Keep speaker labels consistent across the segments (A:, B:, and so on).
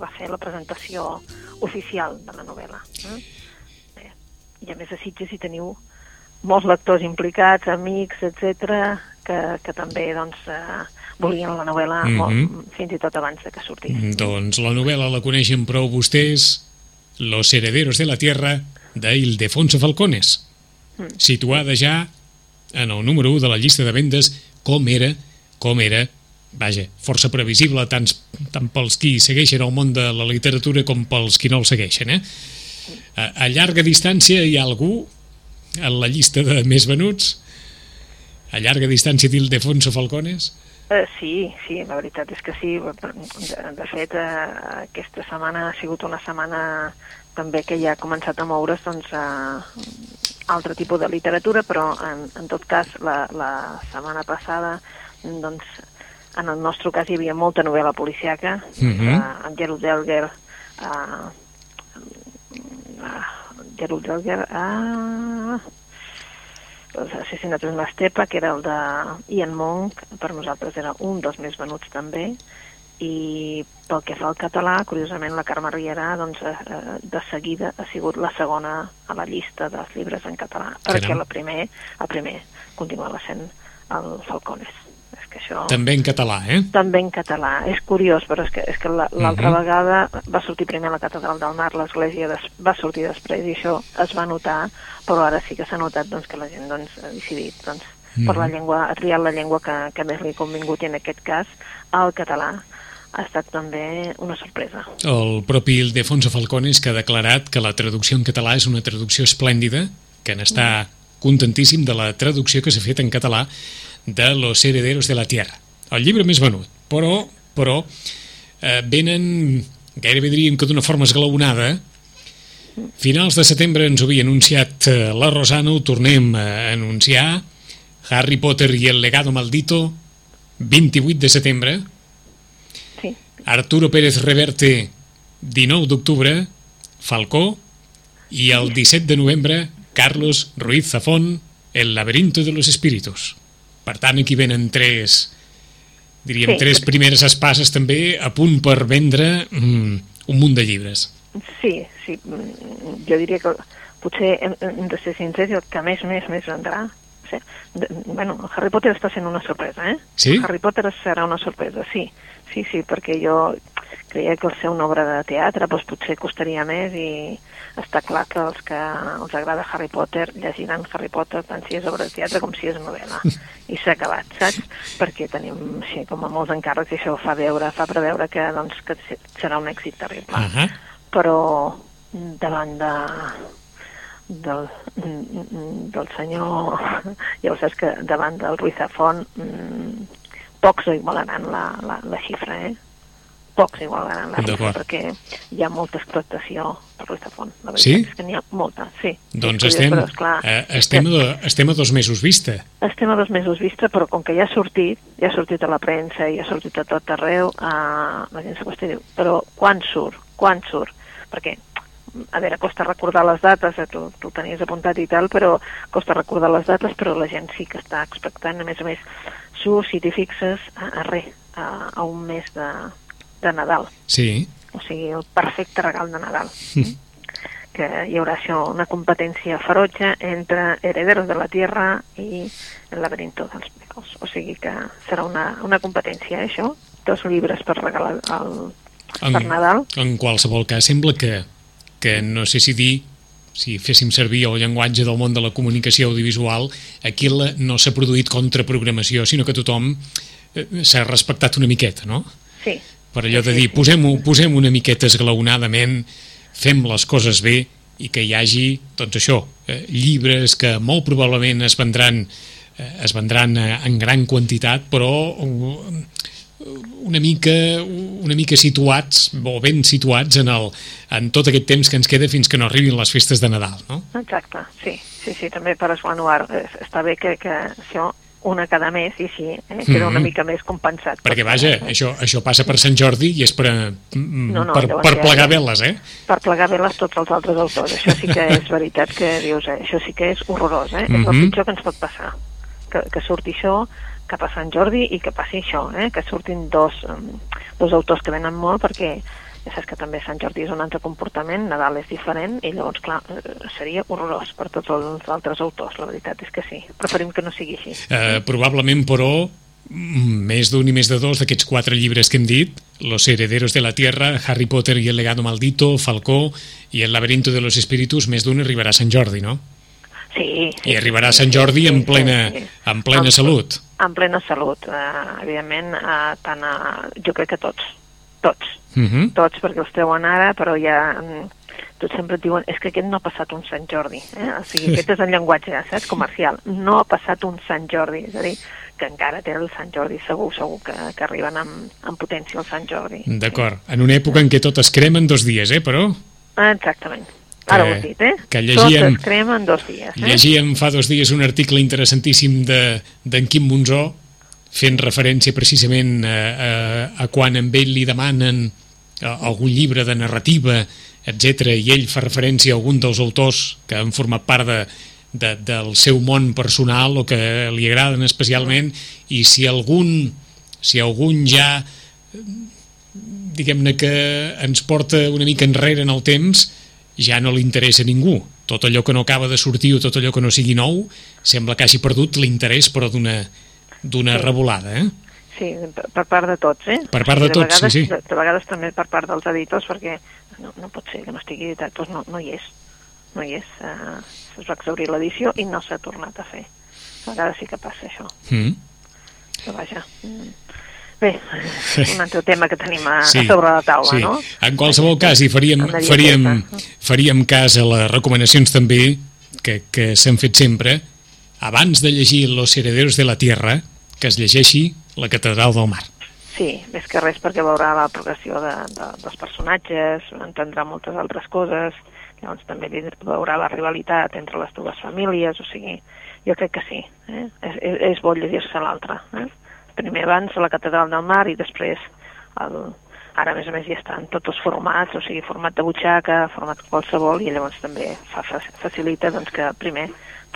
A: va fer la presentació oficial de la novel·la. Eh? Bé, I a més a Sitges hi teniu molts lectors implicats, amics, etc que, que també doncs, eh, volien la novel·la mm -hmm. molt, fins i tot abans de que sortís.
B: Doncs la novel·la la coneixen prou vostès, Los herederos de la tierra, d'Ildefonso Falcones, mm. situada ja en el número 1 de la llista de vendes, com era, com era, vaja, força previsible tant, tant pels qui segueixen el món de la literatura com pels qui no el segueixen, eh? A, a llarga distància hi ha algú en la llista de més venuts? A llarga distància d'Ildefonso Falcones?
A: Uh, sí, sí, la veritat és que sí. De, de fet, uh, aquesta setmana ha sigut una setmana també que ja ha començat a moure's doncs, uh, altre tipus de literatura, però en, en tot cas la, la setmana passada doncs, en el nostre cas hi havia molta novel·la policiaca, uh -huh. uh, en Gerald Delger, uh, uh, Gerald Delger, uh, Assassinat en l'Estepa, que era el de Ian Monk, per nosaltres era un dels més venuts també, i pel que fa al català, curiosament la Carme Riera doncs, eh, de seguida ha sigut la segona a la llista dels llibres en català, perquè el primer, el primer continuava sent el Falcones que això...
B: També en català, eh?
A: També en català. És curiós, però és que, és que l'altra la, uh -huh. vegada va sortir primer la Catedral del Mar, l'Església va sortir després, i això es va notar, però ara sí que s'ha notat doncs, que la gent doncs, ha decidit doncs, uh -huh. per la llengua, ha triat la llengua que, que més li ha convingut, i en aquest cas el català ha estat també una sorpresa.
B: El propi Ildefonso Falcones que ha declarat que la traducció en català és una traducció esplèndida, que n'està mm. contentíssim de la traducció que s'ha fet en català de Los herederos de la tierra, el llibre més venut, però, però eh, venen, gairebé diríem que d'una forma esglaonada, finals de setembre ens ho havia anunciat eh, la Rosana, ho tornem a anunciar, Harry Potter i el legado maldito, 28 de setembre,
A: sí.
B: Arturo Pérez Reverte, 19 d'octubre, Falcó, i el 17 de novembre, Carlos Ruiz Zafón, El laberinto de los espíritus. Per tant, aquí venen tres, diríem, sí. tres primeres espases també a punt per vendre mm, un munt de llibres.
A: Sí, sí. Jo diria que potser hem, hem de ser sincers el que més, més, més vendrà Sí. De, bueno, Harry Potter està sent una sorpresa, eh?
B: Sí?
A: Harry Potter serà una sorpresa, sí. Sí, sí, perquè jo creia que el ser una obra de teatre doncs potser costaria més i està clar que els que els agrada Harry Potter llegiran Harry Potter tant si és obra de teatre com si és novel·la. I s'ha acabat, saps? Perquè tenim així com a molts encàrrecs i això fa veure, fa preveure que, doncs, que serà un èxit terrible.
B: Uh -huh.
A: Però davant de, del, del senyor, ja ho saps que davant del Ruiz Zafón mm, pocs igualaran la, la, la xifra, eh? Pocs igualaran la xifra, perquè hi ha molta explotació per Ruiz Zafón. La veritat
B: sí?
A: és que n'hi ha molta, sí.
B: Doncs sí, estem, però, esclar, eh, estem, a, estem a dos mesos vista.
A: Estem a dos mesos vista, però com que ja ha sortit, ja ha sortit a la premsa i ha sortit a tot arreu, eh, la gent s'acosta i diu, però quan surt? Quan surt? Perquè a veure, costa recordar les dates, eh, tu, tu tenies apuntat i tal, però costa recordar les dates, però la gent sí que està expectant, a més a més, surt, si t'hi fixes, a, a res, a, a un mes de, de Nadal.
B: Sí.
A: O sigui, el perfecte regal de Nadal. Mm. Que hi haurà això, una competència ferotge entre Herederos de la Tierra i El laberinto dels Pecos. O sigui que serà una, una competència, eh, això, dos llibres per regalar el,
B: en,
A: per Nadal.
B: En qualsevol cas, sembla que, que no sé si dir si féssim servir el llenguatge del món de la comunicació audiovisual, aquí la, no s'ha produït contraprogramació, sinó que tothom eh, s'ha respectat una miqueta, no?
A: Sí,
B: per allò de dir, posem-ho posem una miqueta esglaonadament, fem les coses bé i que hi hagi, doncs això, eh, llibres que molt probablement es vendran, eh, es vendran eh, en gran quantitat, però uh, una mica, una mica situats, o ben situats en, el, en tot aquest temps que ens queda fins que no arribin les festes de Nadal, no?
A: Exacte, sí, sí, sí, també per esguanuar. Està bé que, que això una cada mes i així eh, queda mm -hmm. una mica més compensat.
B: Perquè, vaja, això, això passa per Sant Jordi i és per, mm, no, no, per, per plegar veles, eh?
A: Per plegar veles tots els altres autors. Això sí que és veritat que dius, eh? això sí que és horrorós, eh? Mm -hmm. És el mhm. pitjor que ens pot passar. Que, que surti això cap a Sant Jordi i que passi això, eh? que surtin dos, um, dos autors que venen molt perquè ja saps que també Sant Jordi és un altre comportament, Nadal és diferent, i llavors, clar, eh, seria horrorós per tots els altres autors, la veritat és que sí. Preferim que no sigui així.
B: Eh, probablement, però, més d'un i més de dos d'aquests quatre llibres que hem dit, Los herederos de la tierra, Harry Potter i el legado maldito, Falcó i el laberinto de los espíritus, més d'un arribarà a Sant Jordi, no?
A: Sí, sí.
B: I arribarà a Sant Jordi
A: sí,
B: en plena,
A: sí, sí.
B: en plena
A: En-
B: salut.
A: En plena salut, eh, evidentment, eh, tant a, jo crec que tots, tots,
B: Uh -huh.
A: tots, perquè els treuen ara, però ja mm, tots sempre et diuen, és que aquest no ha passat un Sant Jordi, eh? o sigui, aquest és el llenguatge, saps, comercial, no ha passat un Sant Jordi, és a dir, que encara té el Sant Jordi, segur, segur que, que arriben amb, amb potència al Sant Jordi.
B: D'acord. En una època en què tot es crema en dos dies, eh, però?
A: Exactament. Ara
B: Que-
A: ho has dit, eh?
B: que llegíem-
A: Tot es crema en dos dies, eh?
B: Llegíem fa dos dies un article interessantíssim de- d'en Quim Monzó fent referència precisament a, a, a quan amb ell li demanen algun llibre de narrativa, etc i ell fa referència a algun dels autors que han format part de, de, del seu món personal o que li agraden especialment i si algun si algun ja diguem-ne que ens porta una mica enrere en el temps ja no li interessa a ningú. Tot allò que no acaba de sortir o tot allò que no sigui nou sembla que hagi perdut l'interès però d'una d'una
A: Sí.
B: revolada eh?
A: Sí, per, part de tots, eh?
B: Per part de tots,
A: vegades,
B: sí, sí.
A: De, de vegades també per part dels editors, perquè no, no pot ser que no estigui editat, doncs no, no hi és. No hi és. Uh, es va exaurir l'edició i no s'ha tornat a fer. A vegades sí que passa això.
B: mm.
A: Però vaja... mm. Bé, un altre tema que tenim a,
B: Sí,
A: a sobre la taula,
B: sí.
A: no?
B: En qualsevol cas, i faríem, faríem,
A: dieteta.
B: faríem cas a les recomanacions també que, que s'han fet sempre abans de llegir Los herederos de la tierra que es llegeixi La catedral del mar.
A: Sí, més que res perquè veurà la progressió de, de, dels personatges, entendrà moltes altres coses, llavors també veurà la rivalitat entre les dues famílies, o sigui, jo crec que sí, eh? és, és, és bo llegir-se l'altre. Eh? Primer abans la catedral del mar i després el, ara a més a més ja estan tots els formats, o sigui, format de butxaca, format qualsevol, i llavors també fa, facilita doncs, que primer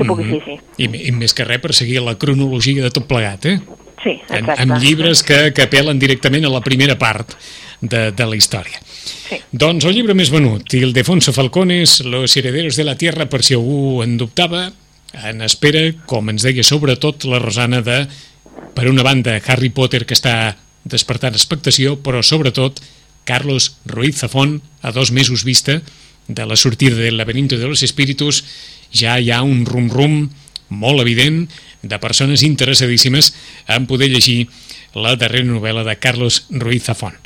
A: tu puguis
B: Mhm.
A: llegir.
B: I, I més que res per seguir la cronologia de tot plegat, eh?
A: Sí,
B: En,
A: exacte.
B: amb llibres que, que apel·len directament a la primera part de, de la història.
A: Sí.
B: Doncs el llibre més venut, Ildefonso Falcones, Los herederos de la tierra, per si algú en dubtava, en espera, com ens deia sobretot la Rosana, de, per una banda, Harry Potter, que està despertant expectació, però sobretot Carlos Ruiz Zafón, a dos mesos vista de la sortida del laberinto de los espíritus, ja hi ha un rum-rum molt evident de persones interessadíssimes en poder llegir la darrera novel·la de Carlos Ruiz Zafón.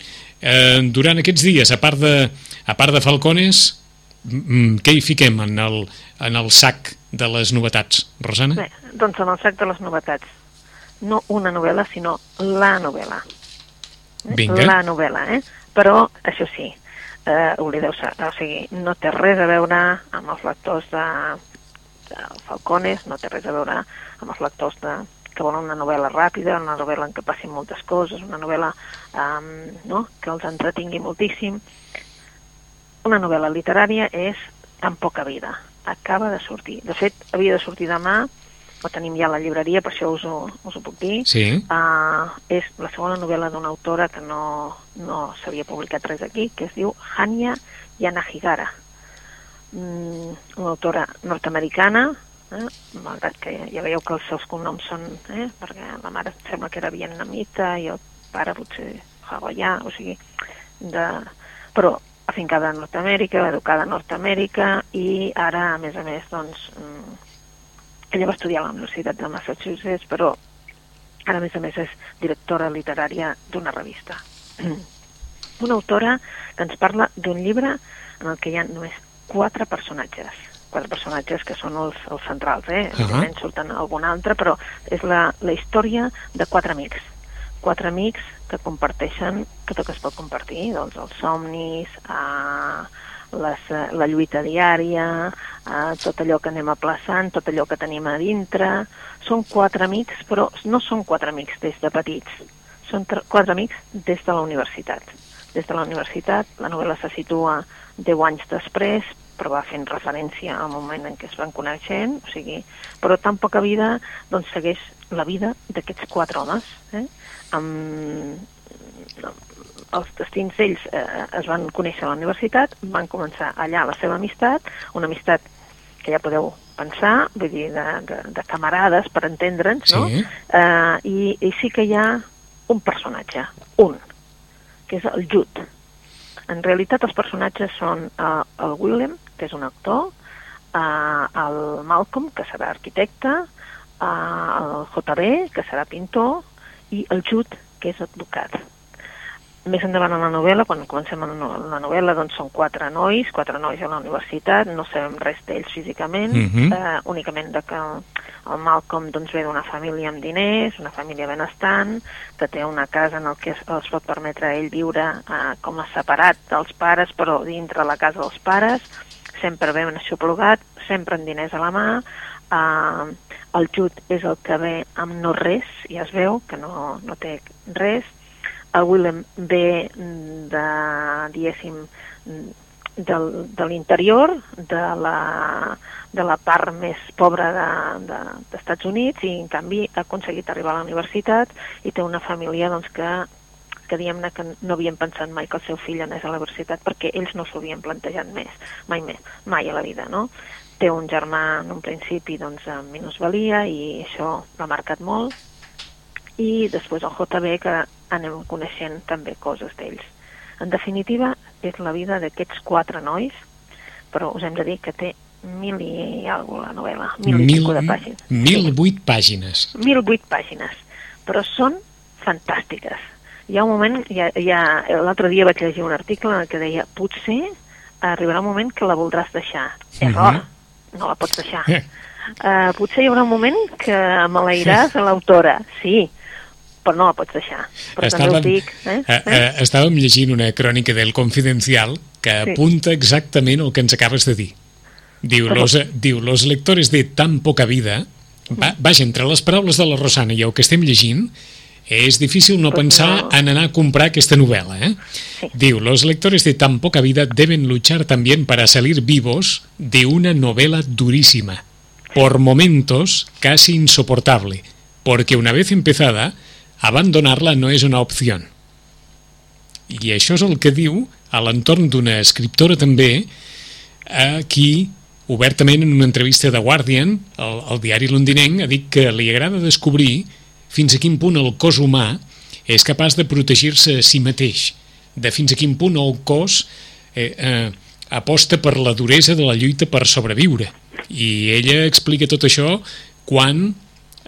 B: Eh, durant aquests dies, a part de, a part de Falcones, què hi fiquem en el, en el sac de les novetats, Rosana?
A: Bé, doncs en el sac de les novetats. No una novel·la, sinó la novel·la. Eh?
B: Vinga.
A: La novel·la, eh? Però, això sí, eh, oblideu-se, o sigui, no té res a veure amb els lectors de, Falcones, no té res a veure amb els lectors de, que volen una novel·la ràpida, una novel·la en què passin moltes coses, una novel·la um, no? que els entretingui moltíssim. Una novel·la literària és tan poca vida. Acaba de sortir. De fet, havia de sortir demà, ho tenim ja a la llibreria, per això us ho, us ho puc dir.
B: Sí,
A: Uh, és la segona novel·la d'una autora que no, no s'havia publicat res aquí, que es diu Hanya Yanagihara. Mm, una autora nord-americana, eh? malgrat que ja, veieu que els seus cognoms són, eh? perquè la mare em sembla que era vietnamita i el pare potser hawaià, o sigui, de... però afincada a Nord-Amèrica, educada a Nord-Amèrica i ara, a més a més, doncs, mm, ella va estudiar a la Universitat de Massachusetts, però ara, a més a més, és directora literària d'una revista. Una autora que ens parla d'un llibre en el que hi ha només quatre personatges. Quatre personatges que són els, els centrals, eh?
B: Ahà.
A: Evidentment surten algun altre, però és la, la història de quatre amics. Quatre amics que comparteixen tot el que es pot compartir, doncs els somnis, eh, les, eh, la lluita diària, eh, tot allò que anem aplaçant, tot allò que tenim a dintre. Són quatre amics, però no són quatre amics des de petits, són tre- quatre amics des de la universitat. Des de la universitat, la novel·la se situa 10 anys després, però va fent referència al moment en què es van coneixent, o sigui, però tan poca vida, doncs segueix la vida d'aquests quatre homes, eh? amb, els destins d'ells eh, es van conèixer a la universitat, van començar allà la seva amistat, una amistat que ja podeu pensar, vull dir, de, de, de camarades, per entendre'ns, no?
B: Sí.
A: Eh, i, I sí que hi ha un personatge, un, que és el Jude. En realitat els personatges són eh, el Willem, que és un actor, eh, el Malcolm, que serà arquitecte, eh, el JB, que serà pintor, i el Jude, que és advocat. Més endavant en la novel·la, quan comencem en la novel·la, doncs són quatre nois, quatre nois a la universitat, no sabem res d'ells físicament, uh -huh. eh, únicament de que el Malcolm doncs, ve d'una família amb diners, una família benestant, que té una casa en el que es, es pot permetre a ell viure eh, com a separat dels pares, però dintre la casa dels pares, sempre ben aixoplugat, sempre amb diners a la mà, eh, el Jude és el que ve amb no res, ja es veu que no, no té res, el Willem ve de, diguéssim, del, de l'interior, de la, de la part més pobra de- de- d'Estats de, Units i en canvi ha aconseguit arribar a la universitat i té una família doncs, que, que diguem-ne que no havien pensat mai que el seu fill anés a la universitat perquè ells no s'ho havien plantejat més, mai més, mai a la vida, no? Té un germà en un principi doncs, amb minusvalia i això l'ha marcat molt i després el JB que anem coneixent també coses d'ells. En definitiva, és la vida d'aquests quatre nois, però us hem de dir que té mil i alguna la novel·la, mil, i
B: Mil,
A: de pàgines.
B: mil vuit pàgines.
A: Mil vuit pàgines, però són fantàstiques. Hi ha un moment, ja, ja, l'altre dia vaig llegir un article en que deia potser arribarà un moment que la voldràs deixar. Error, no la pots deixar.
B: Eh.
A: Uh, potser hi haurà un moment que maleiràs a l'autora, sí, però no la pots deixar. Però també us dic... Eh?
B: eh, eh, estàvem llegint una crònica del Confidencial que
A: Sí.
B: apunta exactament el que ens acabes de dir. Diu,
A: Però-
B: los, diu, los lectores de tan poca vida... Va, vaja, entre les paraules de la Rosana i el que estem llegint, és difícil no pensar en anar a comprar aquesta novel·la. Eh?
A: Sí.
B: Diu, los lectores de tan poca vida deben luchar también para salir vivos de una novela durísima, por momentos casi insoportable, porque una vez empezada, abandonarla no es una opción. I això és el que diu a l'entorn d'una escriptora també a qui obertament en una entrevista de Guardian, el, el diari londinenc, ha dit que li agrada descobrir fins a quin punt el cos humà és capaç de protegir-se a si mateix, de fins a quin punt el cos eh, eh, aposta per la duresa de la lluita per sobreviure. I ella explica tot això quan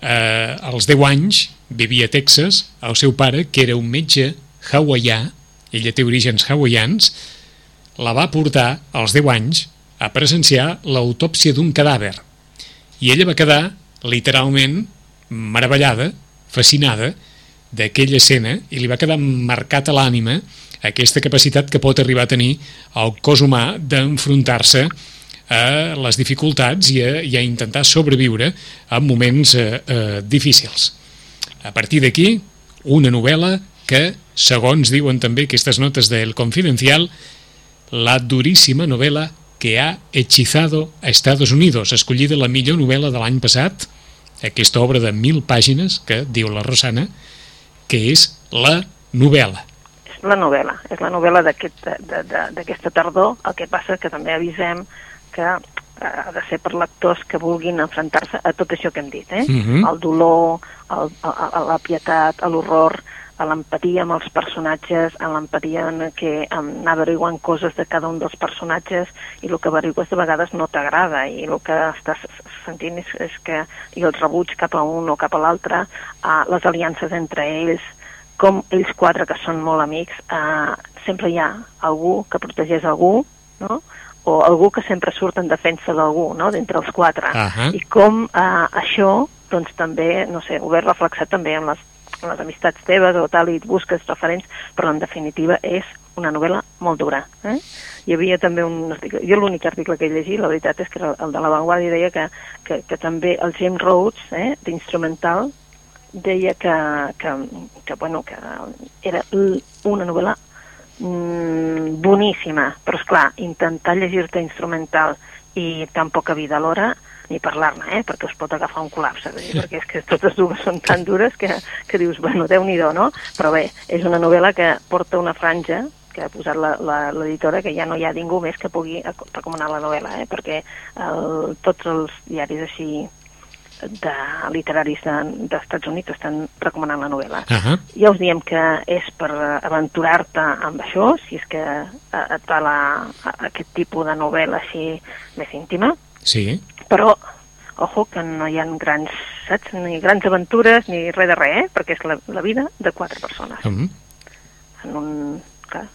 B: eh, als 10 anys vivia a Texas, el seu pare, que era un metge hawaià, ella té orígens hawaians, la va portar als 10 anys a presenciar l'autòpsia d'un cadàver. I ella va quedar, literalment, meravellada, fascinada, d'aquella escena i li va quedar marcat a l'ànima aquesta capacitat que pot arribar a tenir el cos humà d'enfrontar-se a les dificultats i a, i a intentar sobreviure en moments eh, eh, difícils. A partir d'aquí, una novel·la que, segons diuen també aquestes notes del Confidencial, la duríssima novel·la que ha hechizado a Estados Unidos, escollida la millor novel·la de l'any passat, aquesta obra de mil pàgines que diu la Rosana, que és la novel·la.
A: És la novel·la, és la novel·la d'aquesta tardor, el que passa que també avisem que ha de ser per lectors que vulguin enfrontar-se a tot això que hem dit, eh?
B: Mhm.
A: El dolor, el, el, el, la pietat, l'horror, a l'empatia amb els personatges, a l'empatia en què anar averiguant coses de cada un dels personatges i el que averigues de vegades no t'agrada i el que estàs sentint és, és que i el rebuig cap a un o cap a l'altre, eh, les aliances entre ells, com ells quatre que són molt amics, eh, sempre hi ha algú que protegeix algú, no? O algú que sempre surt en defensa d'algú, no? d'entre els quatre.
B: Ahà.
A: I com eh, això, doncs també, no sé, ho veus reflexat també en les, en les amistats teves o tal, i busques referents, però en definitiva és una novel·la molt dura. Eh? Hi havia també un article, jo l'únic article que he llegit, la veritat és que era el de la Vanguardia, deia que, que, que també el James Rhodes, eh, d'instrumental, deia que, que, que, bueno, que era una novel·la mm, boníssima, però és clar, intentar llegir-te instrumental i tan poca vida alhora ni parlar-ne, eh? perquè us pot agafar un col·lapse, dir, perquè és que totes dues són tan dures que, que dius, bueno, déu nhi no? Però bé, és una novel·la que porta una franja que ha posat l'editora, que ja no hi ha ningú més que pugui recomanar la novel·la, eh? perquè el, tots els diaris així de literaris d'Estats de, Units estan recomanant la novel·la. Uh -huh. Ja us diem que és per aventurar-te amb això, si és que et va la, aquest tipus de novel·la així més íntima.
B: Sí.
A: Però, ojo, que no hi ha grans, saps, ni grans aventures ni res de res, eh? perquè és la, la vida de quatre persones. Uh -huh. En un, clar,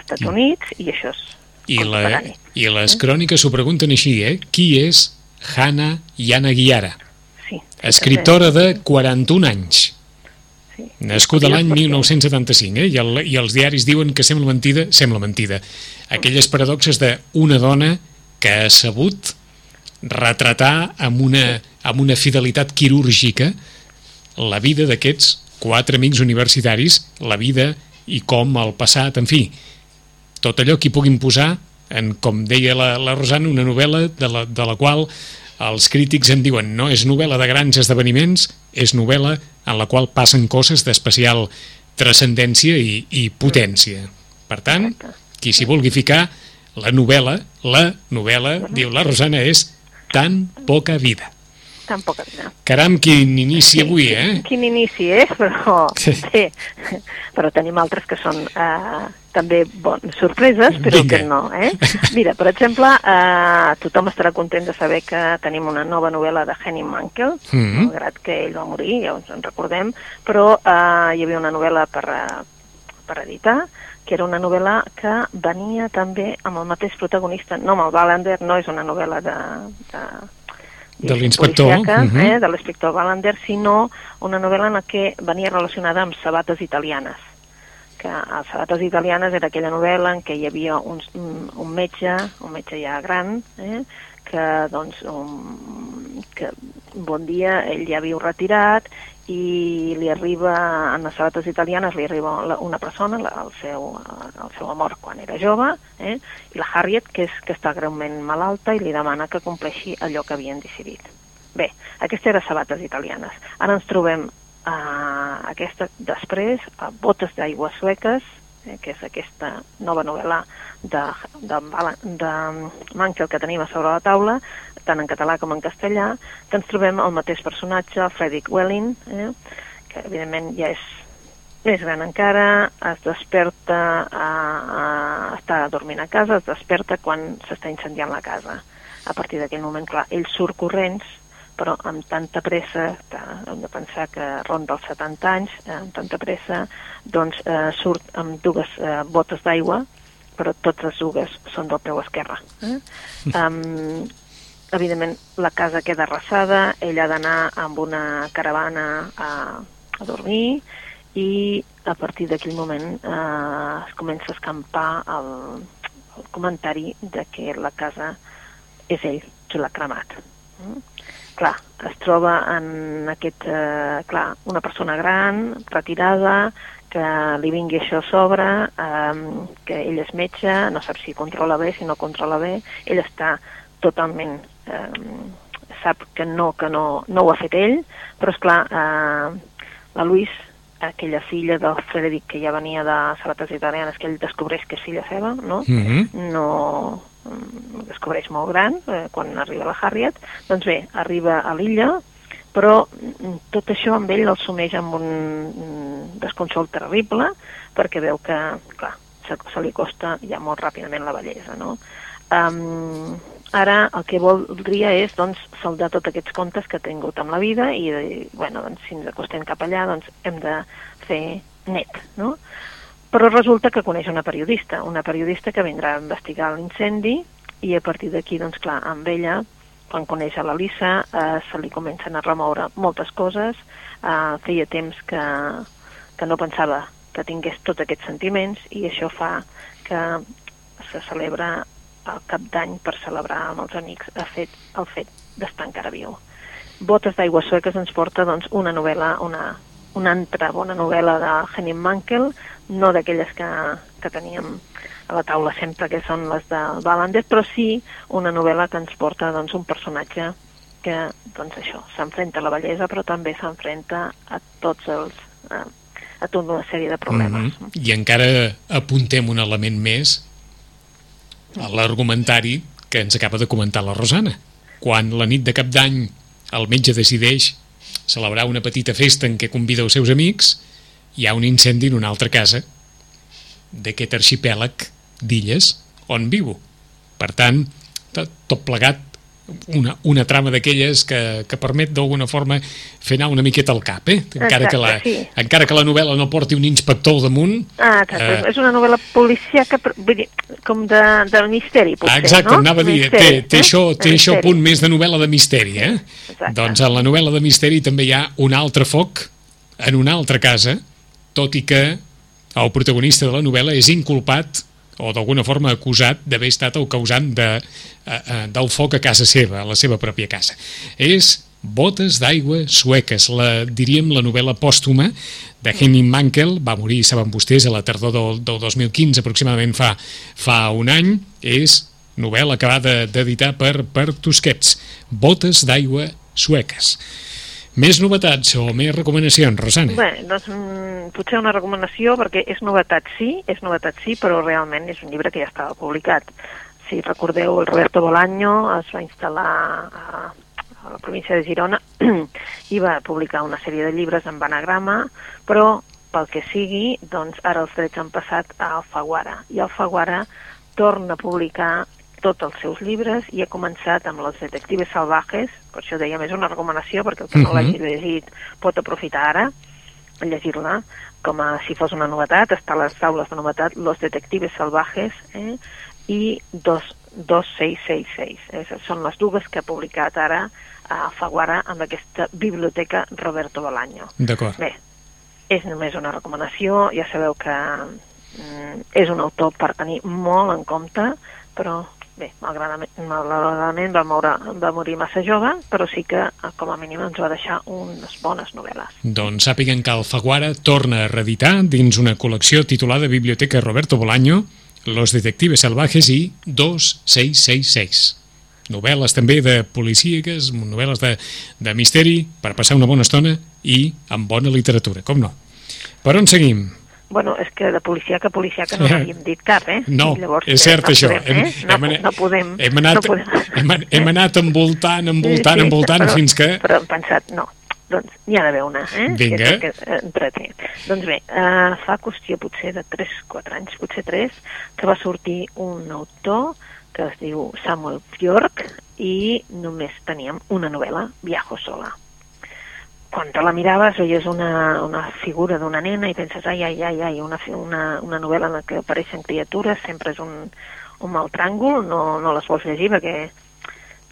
A: Estats Units, i això és
B: I, la, I les cròniques s'ho pregunten així, eh? Qui és Hannah Yanagiara?
A: Sí.
B: Escriptora de 41 anys. Sí. Nascuda l'any 1975, eh? I, el, i els diaris diuen que sembla mentida, sembla mentida. Aquelles paradoxes d'una dona que ha sabut retratar amb una, amb una fidelitat quirúrgica la vida d'aquests quatre amics universitaris, la vida i com el passat, en fi, tot allò que hi puguin posar en, com deia la, la Rosana, una novel·la de la, de la qual els crítics em diuen no és novel·la de grans esdeveniments, és novel·la en la qual passen coses d'especial transcendència i, i potència. Per tant, qui s'hi vulgui ficar, la novel·la, la novel·la, diu la Rosana, és tan poca vida
A: poca vida.
B: Caram, quin inici avui, eh?
A: Quin inici, eh? Però, bé, però tenim altres que són eh, també bones sorpreses, però Vinga. que no, eh? Mira, per exemple, eh, tothom estarà content de saber que tenim una nova novel·la de Henning Mankell, mm -hmm. malgrat que ell va morir, ja ens en recordem, però eh, hi havia una novel·la per, uh, per editar, que era una novel·la que venia també amb el mateix protagonista, no amb el Wallander, no és una novel·la de, de
B: de l'inspector uh -huh.
A: eh, de l'inspector Wallander, sinó una novel·la en què venia relacionada amb sabates italianes que a Sabates Italianes era aquella novel·la en què hi havia un, un, un metge, un metge ja gran, eh, que doncs un, que bon dia ell ja viu retirat i li arriba, en les sabates italianes, li arriba una persona, la, el, seu, el seu amor quan era jove, eh? i la Harriet, que, és, que està greument malalta, i li demana que compleixi allò que havien decidit. Bé, aquesta era sabates italianes. Ara ens trobem uh, aquesta després, a Botes d'aigua sueques, eh, que és aquesta nova novel·la de, de, de, Mankel que tenim a sobre la taula, tant en català com en castellà, que ens trobem el mateix personatge, Frederick Welling, eh, que evidentment ja és més gran encara, es desperta, a, a, està dormint a casa, es desperta quan s'està incendiant la casa. A partir d'aquell moment, clar, ell surt corrents, però amb tanta pressa, hem de pensar que ronda els 70 anys, eh, amb tanta pressa, doncs eh, surt amb dues eh, botes d'aigua, però totes les dues són del peu esquerre. Eh? Um, evidentment la casa queda arrasada, ell ha d'anar amb una caravana a, a dormir i a partir d'aquell moment eh, es comença a escampar el, el comentari de que la casa és ell qui l'ha cremat. Mm? Clar, es troba en aquest, eh, clar, una persona gran, retirada, que li vingui això a sobre, eh, que ell és metge, no sap si controla bé, si no controla bé, ell està totalment eh, sap que no, que no, no ho ha fet ell, però és clar, eh, la Louise, aquella filla del Frederic que ja venia de sabates italianes, que ell descobreix que és filla seva, no? Mm -hmm. No mm, descobreix molt gran eh, quan arriba la Harriet, doncs bé, arriba a l'illa, però mm, tot això amb ell el sumeix amb un desconsol terrible, perquè veu que, clar, se, se li costa ja molt ràpidament la bellesa, no? Um, ara el que voldria és doncs, saldar tots aquests comptes que he tingut amb la vida i, bueno, doncs, si ens acostem cap allà doncs, hem de fer net, no? Però resulta que coneix una periodista, una periodista que vindrà a investigar l'incendi i a partir d'aquí, doncs clar, amb ella, quan coneix a l'Elisa, eh, se li comencen a remoure moltes coses, eh, feia temps que, que no pensava que tingués tots aquests sentiments i això fa que se celebra al cap d'any per celebrar amb els amics el fet, el fet d'estar encara viu. Botes d'aigua sueques ens porta doncs, una novel·la, una, una altra bona novel·la de Henning Mankell, no d'aquelles que, que teníem a la taula sempre, que són les de Wallander, però sí una novel·la que ens porta doncs, un personatge que, doncs això, s'enfrenta a la bellesa, però també s'enfrenta a tots els... A, a tota una sèrie de problemes.
B: Mm -hmm. I encara apuntem un element més a l'argumentari que ens acaba de comentar la Rosana. Quan la nit de cap d'any el metge decideix celebrar una petita festa en què convida els seus amics, hi ha un incendi en una altra casa d'aquest arxipèlag d'illes on viu. Per tant, tot, tot plegat una, una trama d'aquelles que, que permet d'alguna forma fer anar una miqueta al cap, eh? Encara,
A: Exacte,
B: que la,
A: sí.
B: encara que la novel·la no porti un inspector al damunt...
A: Ah, exacte.
B: Eh,
A: És una novel·la policíaca, però, vull dir, com de, del misteri, potser,
B: Ah, exacte,
A: no?
B: anava a dir,
A: Misteri,
B: té, té,
A: eh?
B: això, té això
A: misteri.
B: punt més de novel·la de misteri, eh?
A: Exacte.
B: Doncs en la novel·la de misteri també hi ha un altre foc en una altra casa, tot i que el protagonista de la novel·la és inculpat o d'alguna forma acusat d'haver estat el causant de, eh, eh, del foc a casa seva, a la seva pròpia casa. És Botes d'aigua sueques, la, diríem la novel·la pòstuma de Henning Mankell, va morir, saben vostès, a la tardor del, del 2015, aproximadament fa, fa un any, és novel·la acabada d'editar per, per Tusquets, Botes d'aigua sueques. Més novetats o més recomanacions, Rosana?
A: Bé, doncs mm, potser una recomanació, perquè és novetat sí, és novetat sí, però realment és un llibre que ja estava publicat. Si recordeu, el Roberto Bolaño es va instal·lar a, a la província de Girona i va publicar una sèrie de llibres en anagrama, però pel que sigui, doncs ara els drets han passat a Alfaguara, i Alfaguara torna a publicar tots els seus llibres i ha començat amb Los Detectives Salvajes, per això dèiem és una recomanació, perquè el que no
B: Mhm.
A: l'hagi llegit pot aprofitar ara a llegir-la com a si fos una novetat, està a les taules de novetat Los Detectives Salvajes eh? i dos, 2666. Eh? Són les dues que ha publicat ara a Faguara amb aquesta biblioteca Roberto Bolaño.
B: D'acord.
A: Bé, és només una recomanació, ja sabeu que mm, és un autor per tenir molt en compte, però bé, malgradament, va, moure, va morir massa jove, però sí que com a mínim ens va deixar unes bones novel·les.
B: Doncs sàpiguen que Alfaguara torna a reeditar dins una col·lecció titulada Biblioteca Roberto Bolaño, Los Detectives Salvajes i 2666. Novel·les també de policíaques, novel·les de, de misteri, per passar una bona estona i amb bona literatura, com no. Per on seguim?
A: Bueno, és que de policia que policia que no n'havíem dit cap, eh?
B: No,
A: I llavors,
B: és
A: eh,
B: cert
A: no
B: això.
A: Podem, eh? no,
B: anat-
A: no podem...
B: Hem anat,
A: no podem.
B: hem, hem anat envoltant, envoltant, envoltant,
A: però,
B: fins que...
A: Però hem pensat, no, doncs n'hi ha d'haver una, eh?
B: Vinga.
A: Que que eh, entreté. Doncs bé, eh, fa qüestió potser de 3-4 anys, potser 3, que va sortir un autor que es diu Samuel Bjork i només teníem una novel·la, Viajo sola quan te la miraves veies una, una figura d'una nena i penses, ai, ai, ai, ai una, una, una novel·la en la que apareixen criatures, sempre és un, un mal tràngol, no, no les vols llegir perquè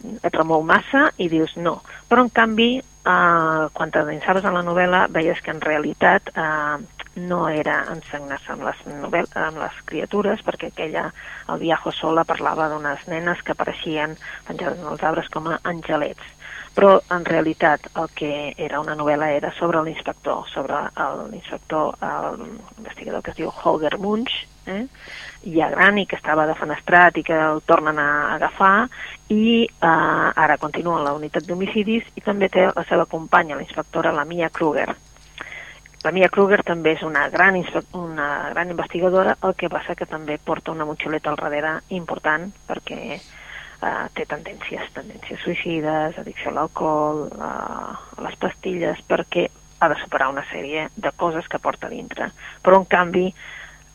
A: et remou massa i dius no. Però en canvi, eh, quan t'adinsaves en la novel·la veies que en realitat eh, no era ensenyar-se amb les, novel amb les criatures perquè aquella, el Viajo Sola parlava d'unes nenes que apareixien penjades en els arbres com a angelets però en realitat el que era una novel·la era sobre l'inspector, sobre l'inspector, l'investigador que es diu Holger Munch, eh? ja gran i que estava defenestrat i que el tornen a agafar i eh, ara continua la unitat d'homicidis i també té la seva companya, la inspectora, la Mia Kruger. La Mia Kruger també és una gran, una gran investigadora, el que passa que també porta una motxileta al darrere important perquè uh, té tendències, tendències suïcides, addicció a l'alcohol, uh, a les pastilles, perquè ha de superar una sèrie de coses que porta dintre. Però, en canvi,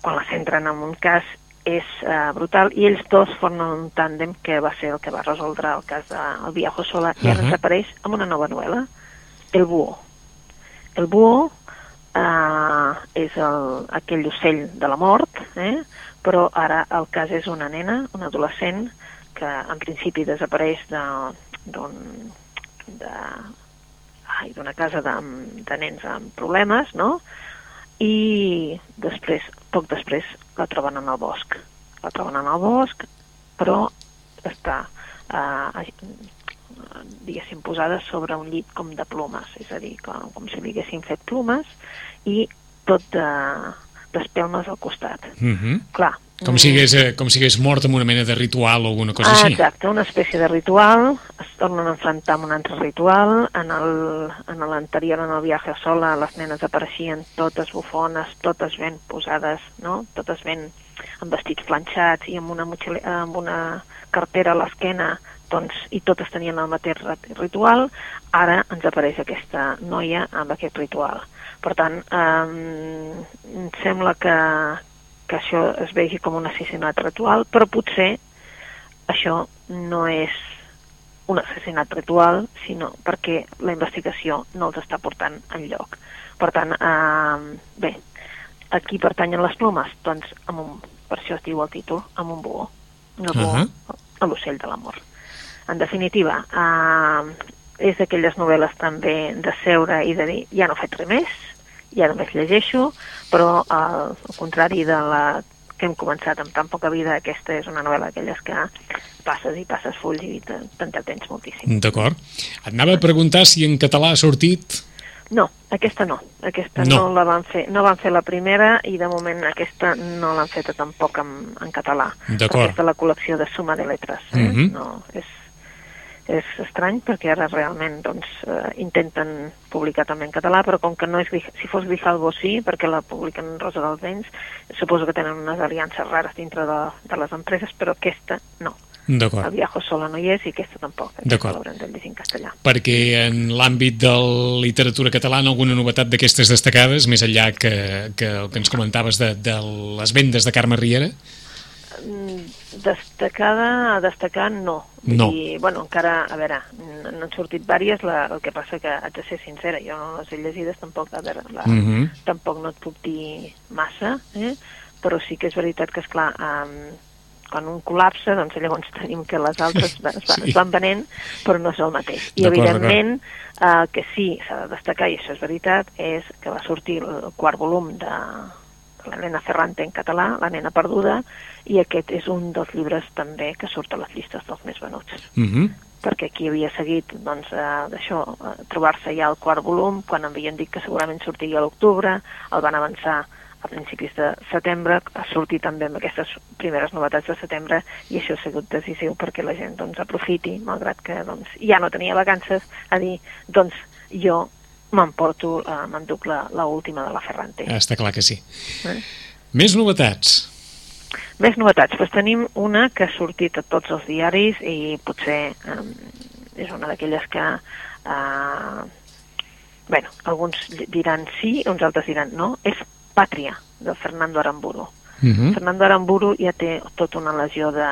A: quan la centren en un cas és uh, brutal i ells dos formen un tàndem que va ser el que va resoldre el cas del Viajo Sola i ara
B: Ahà.
A: desapareix amb una nova novel·la, El Búho. El Búho uh, és el, aquell ocell de la mort, eh? però ara el cas és una nena, una adolescent, que en principi desapareix de- d'un de, d'una casa de, de nens amb problemes, no? I després, poc després, la troben en el bosc. La troben en el bosc, però està, eh, diguéssim, posada sobre un llit com de plomes, és a dir, com, com si li haguessin fet plomes i tot de, d'espelmes al costat
B: Uh -huh.
A: clar,
B: Com si, hagués, eh, com si hagués mort amb una mena de ritual o alguna cosa
A: ah,
B: així.
A: Exacte, una espècie de ritual, es tornen a enfrontar amb un altre ritual, en el- en l'anterior, en, el viatge sola, les nenes apareixien totes bufones, totes ben posades, no? totes ben amb vestits planxats i amb una, motxile, amb una cartera a l'esquena, doncs, i totes tenien el mateix rit- ritual, ara ens apareix aquesta noia amb aquest ritual. Per tant, eh, em sembla que, que això es vegi com un assassinat ritual, però potser això no és un assassinat ritual, sinó perquè la investigació no els està portant en lloc. Per tant, eh, bé, aquí pertanyen les plomes? Doncs amb un, per això es diu el títol, amb un buó. Una buó
B: Ahà.
A: a l'ocell de l'amor. En definitiva, eh, és d'aquelles novel·les també de seure i de dir ja no faig res més, ja només llegeixo, però eh, al contrari de la que hem començat amb tan poca vida, aquesta és una novel·la d'aquelles que passes i passes fulls i te- t'entretens moltíssim.
B: D'acord. Et anava a preguntar si en català ha sortit...
A: No, aquesta no. Aquesta
B: No.
A: no, la van fer. No van fer la primera i de moment aquesta no l'han feta tampoc en, en català.
B: D'acord.
A: Aquesta la col·lecció de Suma de Letres. Eh?
B: Mhm.
A: No, és, és estrany perquè ara realment doncs, eh, intenten publicar també en català, però com que no és, si fos Grijalbo sí, perquè la publiquen Rosa dels Vents, suposo que tenen unes aliances rares dintre de, de les empreses, però aquesta no. El
B: D'acord.
A: Viajo sola no hi és i aquesta tampoc.
B: D'acord.
A: l'haurem de llegir en castellà.
B: Perquè en l'àmbit de la literatura catalana alguna novetat d'aquestes destacades, més enllà que, que el que ens comentaves de, de les vendes de Carme Riera?
A: Destacada, a destacar, no.
B: No.
A: Dir, bueno, encara, a veure, n'han sortit vàries, la, el que passa que haig de ser sincera, jo no les he llegides, tampoc, a veure, la,
B: Mhm.
A: tampoc no et puc dir massa, eh? però sí que és veritat que, és clar, um, quan un col·lapsa, doncs llavors tenim que les altres es, va,
B: Sí.
A: es van venent, però no és el mateix. I, evidentment, uh, que sí, s'ha de destacar, i això és veritat, és que va sortir el quart volum de la nena Ferrante en català, La nena perduda, i aquest és un dels llibres també que surt a les llistes dels més venuts
B: Mhm.
A: perquè qui havia seguit doncs, eh, d'això, eh, trobar-se ja el quart volum, quan havien dit que segurament sortiria a l'octubre, el van avançar a principis de setembre, ha sortit també amb aquestes primeres novetats de setembre i això ha sigut decisiu perquè la gent doncs, aprofiti, malgrat que doncs, ja no tenia vacances, a dir, doncs jo m'emporto, eh, m'enduc la, la última de la Ferrante.
B: Està clar que sí.
A: Eh?
B: Més novetats.
A: Més novetats. Doncs tenim una que ha sortit a tots els diaris i potser eh, és una d'aquelles que... Eh, bueno, alguns diran sí, uns altres diran no. És Pàtria, de Fernando Aramburu.
B: Mhm.
A: Fernando Aramburu ja té tota una legió de,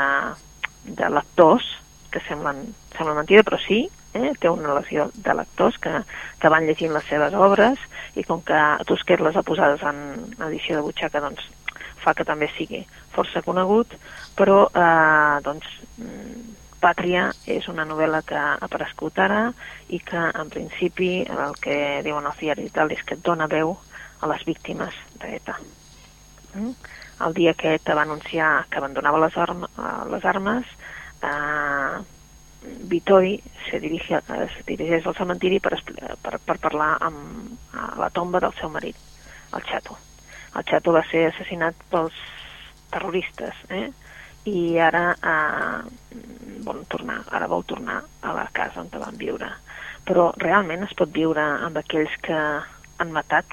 A: de lectors que semblen, semblen mentida, però sí, eh? té una legió de lectors que, que van llegint les seves obres i com que Tusquet les ha posades en edició de butxaca, doncs fa que també sigui força conegut, però eh, doncs, mm, Pàtria és una novel·la que ha aparegut ara i que en principi el que diuen els diaris tal és que dona veu a les víctimes d'ETA. Mm? El dia que ETA va anunciar que abandonava les, arm eh, les armes, eh, Vittori se, dirige, eh, se dirigeix al cementiri per, per, per parlar amb, a la tomba del seu marit, el Chato. El Chato va ser assassinat pels terroristes, eh? i ara eh, vol tornar, ara vol tornar a la casa on van viure. Però realment es pot viure amb aquells que han matat,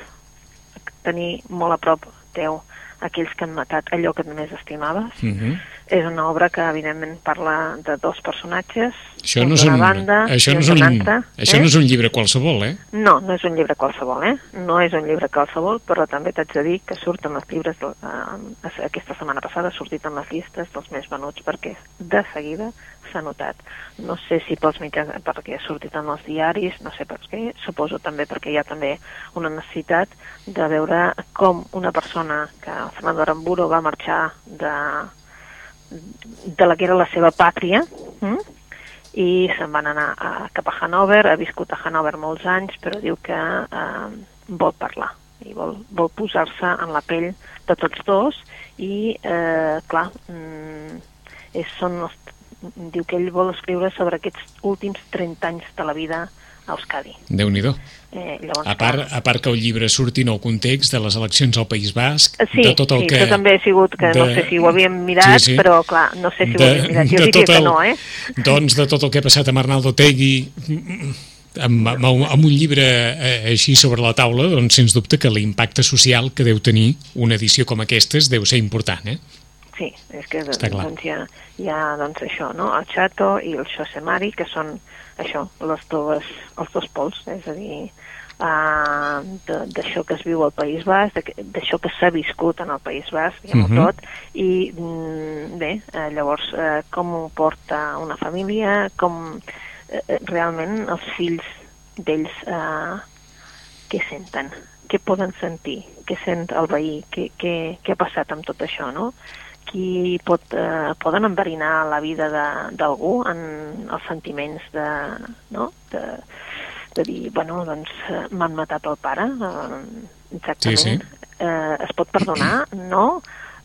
A: tenir molt a prop teu aquells que han matat allò que més estimaves.
B: Mhm.
A: És una obra que evidentment parla de dos personatges,
B: Això, no és un,
A: banda
B: això, no és un,
A: altra.
B: això
A: eh?
B: no és un llibre qualsevol, eh?
A: No, no és un llibre qualsevol, eh? No és un llibre qualsevol, però també t'haig de dir que surten els llibres, de, eh, aquesta setmana passada ha sortit en les llistes dels més venuts perquè de seguida s'ha notat. No sé si pels mitjans, perquè ha sortit en els diaris, no sé per què, suposo també perquè hi ha també una necessitat de veure com una persona que Fernando Aramburo va marxar de, de la que era la seva pàtria, hm? i se'n van anar a, cap a Hanover, ha viscut a Hanover molts anys, però diu que eh, vol parlar i vol, vol posar-se en la pell de tots dos i, eh, clar, mm, és, són els, diu que ell vol escriure sobre aquests últims 30 anys de la vida a Euskadi.
B: déu nhi
A: Eh, llavors,
B: a, part, a part que el llibre surti en el context de les eleccions al País Basc,
A: Sí,
B: de tot el
A: sí,
B: que...
A: això també ha sigut, que no
B: de-
A: sé si ho havíem mirat,
B: Sí, sí.
A: però clar, no sé si ho havíem mirat. Jo
B: de
A: diria que
B: el-
A: no, eh?
B: Doncs de tot el que ha passat amb Arnaldo Tegui, amb, amb, amb un llibre eh, així sobre la taula, doncs sens dubte que l'impacte social que deu tenir una edició com aquestes deu ser important, eh?
A: Sí, és que
B: clar.
A: doncs, hi, ha, hi ha doncs, això, no? el Chato i el Xosemari, que són això, les dues, els dos pols, és a dir, uh, d'això que es viu al País Basc, d'això que s'ha viscut en el País Basc, diguem-ho
B: Mhm.
A: tot, i mm, bé, eh, llavors, eh, com ho porta una família, com eh, eh, realment els fills d'ells eh, què senten, què poden sentir, què sent el veí, què, què, què ha passat amb tot això, no? Qui pot, eh, poden enverinar la vida de- d'algú en els sentiments de, no? de, de dir, bueno, doncs eh, m'han matat el pare, eh, exactament.
B: Sí, sí.
A: Eh, es pot perdonar? No?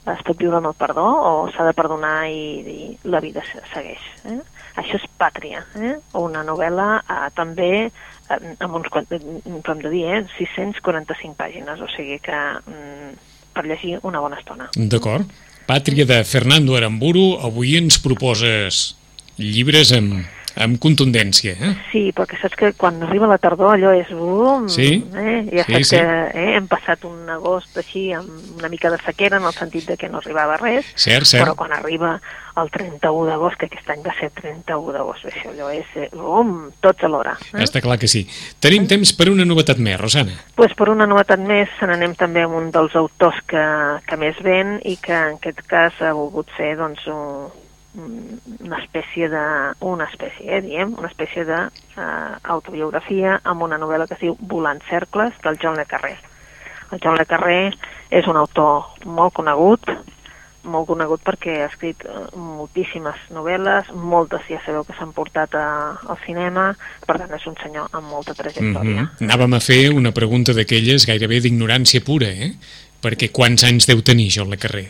A: Es pot viure amb el perdó o s'ha de perdonar i dir la vida se- segueix? Eh? Això és Pàtria, eh? una novel·la eh, també eh, amb uns, eh, com hem de dir, eh? 645 pàgines, o sigui que mm, per llegir una bona estona.
B: D'acord. Pàtria de Fernando Aramburu, avui ens proposes llibres amb, amb contundència, eh?
A: Sí, perquè saps que quan arriba la tardor allò és... Um,
B: Sí,
A: eh? Ja
B: sí,
A: saps
B: sí.
A: que eh? hem passat un agost així amb una mica de sequera en el sentit de que no arribava res,
B: Cert, cert.
A: però quan arriba el 31 d'agost, que aquest any va ser 31 d'agost, això allò és... eh, Um, tots alhora. Eh?
B: Està clar que sí. Tenim temps per una novetat més, Rosana.
A: pues per una novetat més se n'anem també amb un dels autors que, que més ven i que en aquest cas ha volgut ser doncs, un, una espècie de... una espècie, eh, diem, una espècie de eh, autobiografia amb una novel·la que es diu Volant cercles, del John Le Carré. El John Le Carré és un autor molt conegut, molt conegut perquè ha escrit eh, moltíssimes novel·les, moltes ja sabeu que s'han portat a, al cinema, per tant és un senyor amb molta trajectòria.
B: Mhm. Anàvem a fer una pregunta d'aquelles gairebé d'ignorància pura, eh? Perquè quants anys deu tenir John Le Carré?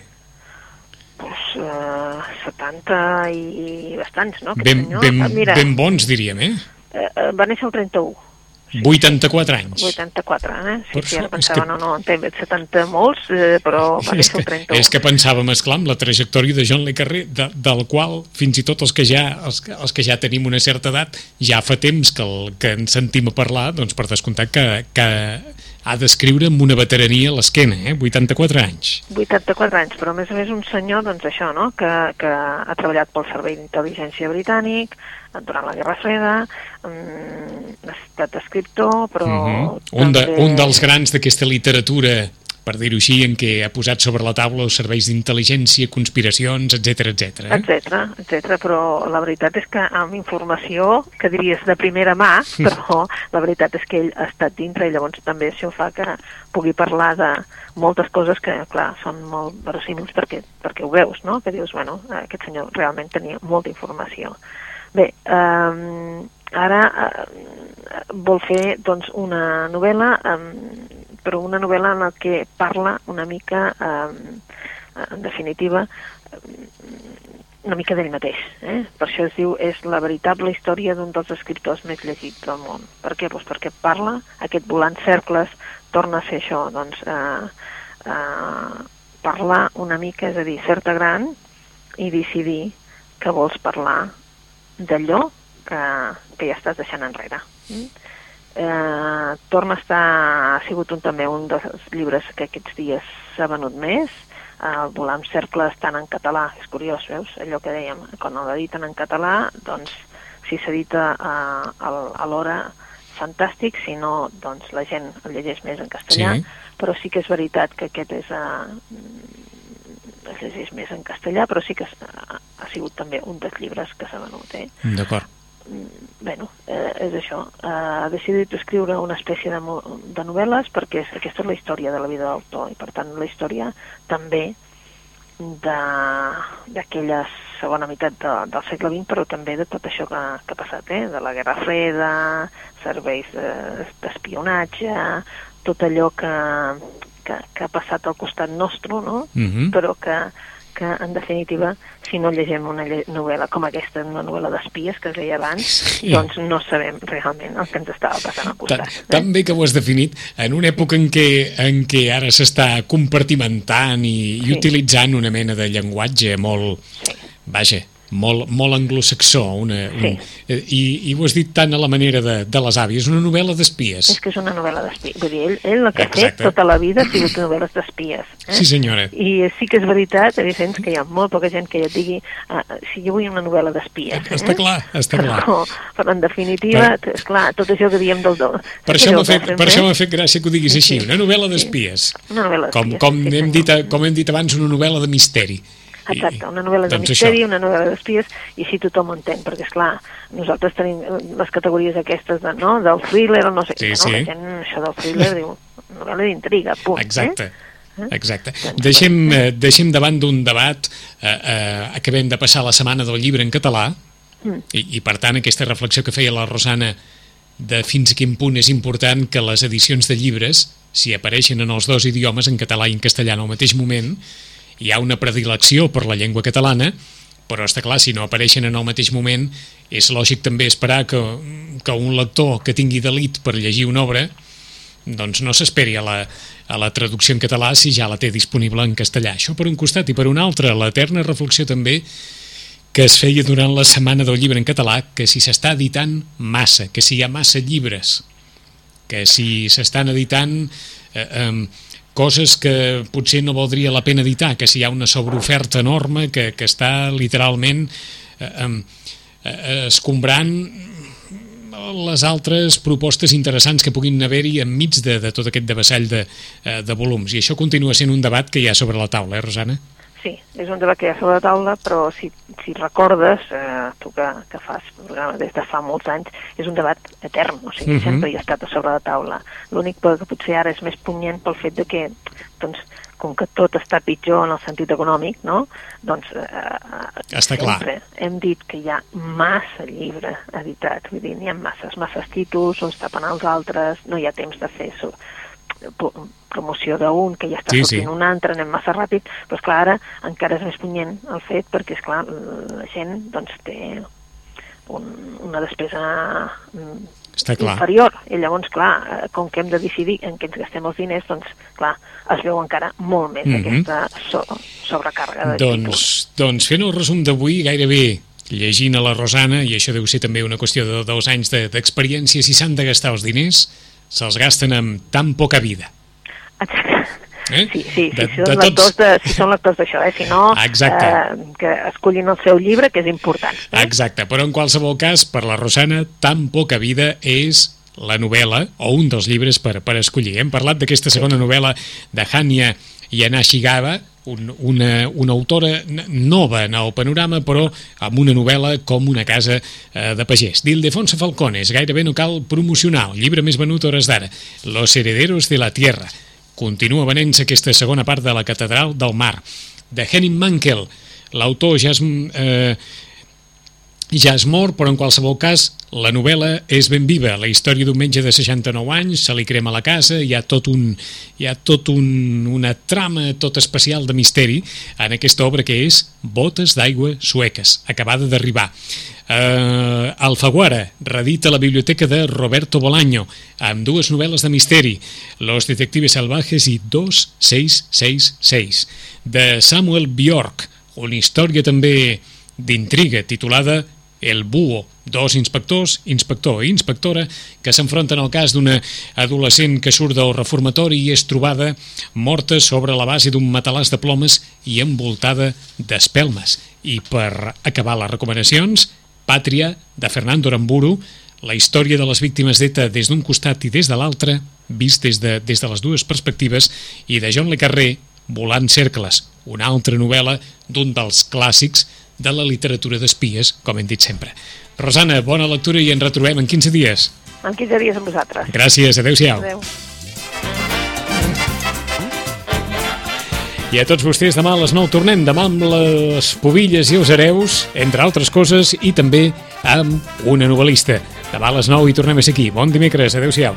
A: pues, eh, 70 i, i bastants, no?
B: Ben,
A: senyor.
B: ben,
A: Ah, Mira,
B: ben bons, diríem, eh?
A: eh, eh, va néixer el 31,
B: 84 anys.
A: 84, eh? Sí,
B: Per
A: sí, ara pensava,
B: que-
A: no, no, en té 70 molts, eh, però va néixer el 31.
B: és que pensàvem, esclar, amb la trajectòria de John Le Carré, de, del qual fins i tot els que, ja, els, que- els que ja tenim una certa edat, ja fa temps que, el, que ens sentim a parlar, doncs per descomptat que, que ha d'escriure amb una veterania a l'esquena, eh? 84 anys.
A: 84 anys, però a més a més un senyor, doncs això, no?, que, que ha treballat pel Servei d'Intel·ligència Britànic durant la Guerra Freda, mm, ha estat escriptor, però...
B: Mhm. un, de,
A: també-
B: un dels grans d'aquesta literatura per dir-ho així, en què ha posat sobre la taula els serveis d'intel·ligència, conspiracions, etc etc.
A: etcètera, etcètera, però la veritat és que amb informació que diries de primera mà, però la veritat és que ell ha estat dintre i llavors també això fa que pugui parlar de moltes coses que, clar, són molt verosímils perquè, perquè ho veus, no? Que dius, bueno, aquest senyor realment tenia molta informació. Bé, eh, ara eh, vol fer doncs, una novel·la, eh, però una novel·la en la que parla una mica, eh, en definitiva, una mica d'ell mateix. Eh? Per això es diu és la veritable història d'un dels escriptors més llegits del món. Per què? Pues perquè parla, aquest volant cercles, torna a ser això, doncs, eh, eh, parlar una mica, és a dir, ser-te gran i decidir que vols parlar d'allò que, que ja estàs deixant enrere. Mm? Eh, torna a estar, ha sigut un, també un dels llibres que aquests dies s'ha venut més, eh, volar amb cercles tant en català, és curiós, veus, allò que dèiem, quan l'editen en català, doncs si s'edita eh, al- alhora fantàstic, si no, doncs la gent el llegeix més en castellà,
B: Sí.
A: però sí que és veritat que aquest és eh, es llegeix més en castellà, però sí que ha, ha sigut també un dels llibres que s'ha venut, eh?
B: D'acord.
A: Bueno, eh, és això. Eh, ha decidit escriure una espècie de, de novel·les perquè és, aquesta és la història de la vida de l'autor i per tant la història també de- d'aquella segona meitat de, del segle XX però també de tot això que, que ha passat, eh? de la Guerra Freda, serveis de- d'espionatge, tot allò que, que, que ha passat al costat nostre, no?
B: Mhm.
A: però que, que, en definitiva, si no llegem una lle novel·la com aquesta, una novel·la d'espies que es deia abans, sí. doncs no sabem realment el que ens estava passant al costat.
B: Tan, tan bé que ho has definit, en una època en què, en què ara s'està compartimentant i, sí. i utilitzant una mena de llenguatge molt... Sí. Vaja, molt, molt anglosaxó una, sí. un, eh, i, i ho has dit tant a la manera de, de les àvies, una novel·la d'espies
A: és que és una novel·la d'espies vull dir, ell, ell el que Exacte. ha fet tota la vida ha sigut novel·les d'espies
B: eh? sí senyora
A: i sí que és veritat, Vicenç, que hi ha molt poca gent que ja et digui uh, si jo vull una novel·la d'espies
B: eh? està clar, està clar
A: però, però en definitiva, per... és clar, tot això que diem del do
B: per això m'ha fet, per això fet gràcia que ho diguis sí, així, una novel·la d'espies
A: sí. una novel·la
B: com, com, sí, hem dit, com hem dit abans, una novel·la de misteri
A: Exacte, una novel·la de doncs misteri, això. una novel·la d'espies, i així tothom ho entén, perquè, és clar nosaltres tenim les categories aquestes de, no, del thriller o no sé sí, no? Sí. La gent, això del thriller diu novel·la d'intriga, punt.
B: Eh? Exacte. Eh? Exacte. Doncs, deixem, eh, deixem davant d'un debat, eh, eh, acabem de passar la setmana del llibre en català, mm. i, i per tant aquesta reflexió que feia la Rosana de fins a quin punt és important que les edicions de llibres, si apareixen en els dos idiomes, en català i en castellà en el mateix moment, hi ha una predilecció per la llengua catalana, però està clar, si no apareixen en el mateix moment, és lògic també esperar que, que un lector que tingui delit per llegir una obra doncs no s'esperi a, la, a la traducció en català si ja la té disponible en castellà. Això per un costat i per un altre, l'eterna reflexió també que es feia durant la setmana del llibre en català, que si s'està editant massa, que si hi ha massa llibres, que si s'estan editant eh, eh, coses que potser no valdria la pena editar, que si hi ha una sobreoferta enorme que, que està literalment eh, eh, escombrant les altres propostes interessants que puguin haver-hi enmig de, de tot aquest devessall de, eh, de volums. I això continua sent un debat que hi ha sobre la taula, eh, Rosana?
A: Sí, és un debat que hi ha sobre la taula, però si, si recordes, eh, tu que, que fas programa des de fa molts anys, és un debat etern, o sigui, uh mhm. -huh. sempre hi ha estat a sobre la taula. L'únic que potser ara és més punyent pel fet de que, doncs, com que tot està pitjor en el sentit econòmic, no? doncs
B: eh, està clar.
A: hem dit que hi ha massa llibre editat, vull dir, n'hi ha masses, masses títols, on es tapen els altres, no hi ha temps de fer això promoció d'un, que ja està sí, sortint sí. un altre, anem massa ràpid, però és clar, ara encara és més punyent el fet perquè, és clar, la gent doncs, té un, una despesa
B: està clar.
A: inferior. I llavors, clar, com que hem de decidir en què ens gastem els diners, doncs, clar, es veu encara molt més mm -hmm. aquesta so sobrecàrrega de
B: doncs, doncs fent el resum d'avui, gairebé llegint a la Rosana, i això deu ser també una qüestió de dos anys d'experiència, si s'han de gastar els diners, se'ls gasten amb tan poca vida.
A: Eh? Sí, sí, de, si, són de tots... de, si són lectors d'això, eh? si no,
B: Exacte.
A: eh, que escollin el seu llibre, que és important. Eh?
B: Exacte, però en qualsevol cas, per la Rosana, tan poca vida és la novel·la, o un dels llibres per, per escollir. Hem parlat d'aquesta segona novel·la de Hanya Yanashigava, un, una, una autora nova en el panorama, però amb una novel·la com una casa eh, de pagès. D'Ildefonso Falcones, gairebé no cal promocionar, el llibre més venut hores d'ara, Los herederos de la tierra. Continua venent-se aquesta segona part de la Catedral del Mar. De Henning Mankell, l'autor ja és... Eh, ja és mort, però en qualsevol cas la novel·la és ben viva. La història d'un metge de 69 anys, se li crema la casa, hi ha tot, un, hi ha tot un, una trama tot especial de misteri en aquesta obra que és Botes d'aigua sueques, acabada d'arribar. Uh, Alfaguara, redita la biblioteca de Roberto Bolaño, amb dues novel·les de misteri, Los detectives salvajes i 2666, de Samuel Bjork, una història també d'intriga titulada el Búho, dos inspectors, inspector i inspectora, que s'enfronten al cas d'una adolescent que surt del reformatori i és trobada morta sobre la base d'un matalàs de plomes i envoltada d'espelmes. I per acabar les recomanacions, Pàtria, de Fernando Aramburu, la història de les víctimes d'ETA des d'un costat i des de l'altre, vist des de, des de les dues perspectives, i de John Le Carré, Volant cercles, una altra novel·la d'un dels clàssics de la literatura d'espies, com hem dit sempre. Rosana, bona lectura i ens retrobem en 15 dies.
A: En 15 dies amb vosaltres.
B: Gràcies, adeu-siau.
A: Adeu.
B: I a tots vostès, demà a les 9 tornem, demà amb les pobilles i els hereus, entre altres coses, i també amb una novel·lista. Demà a les 9 i tornem a ser aquí. Bon dimecres, adeu-siau.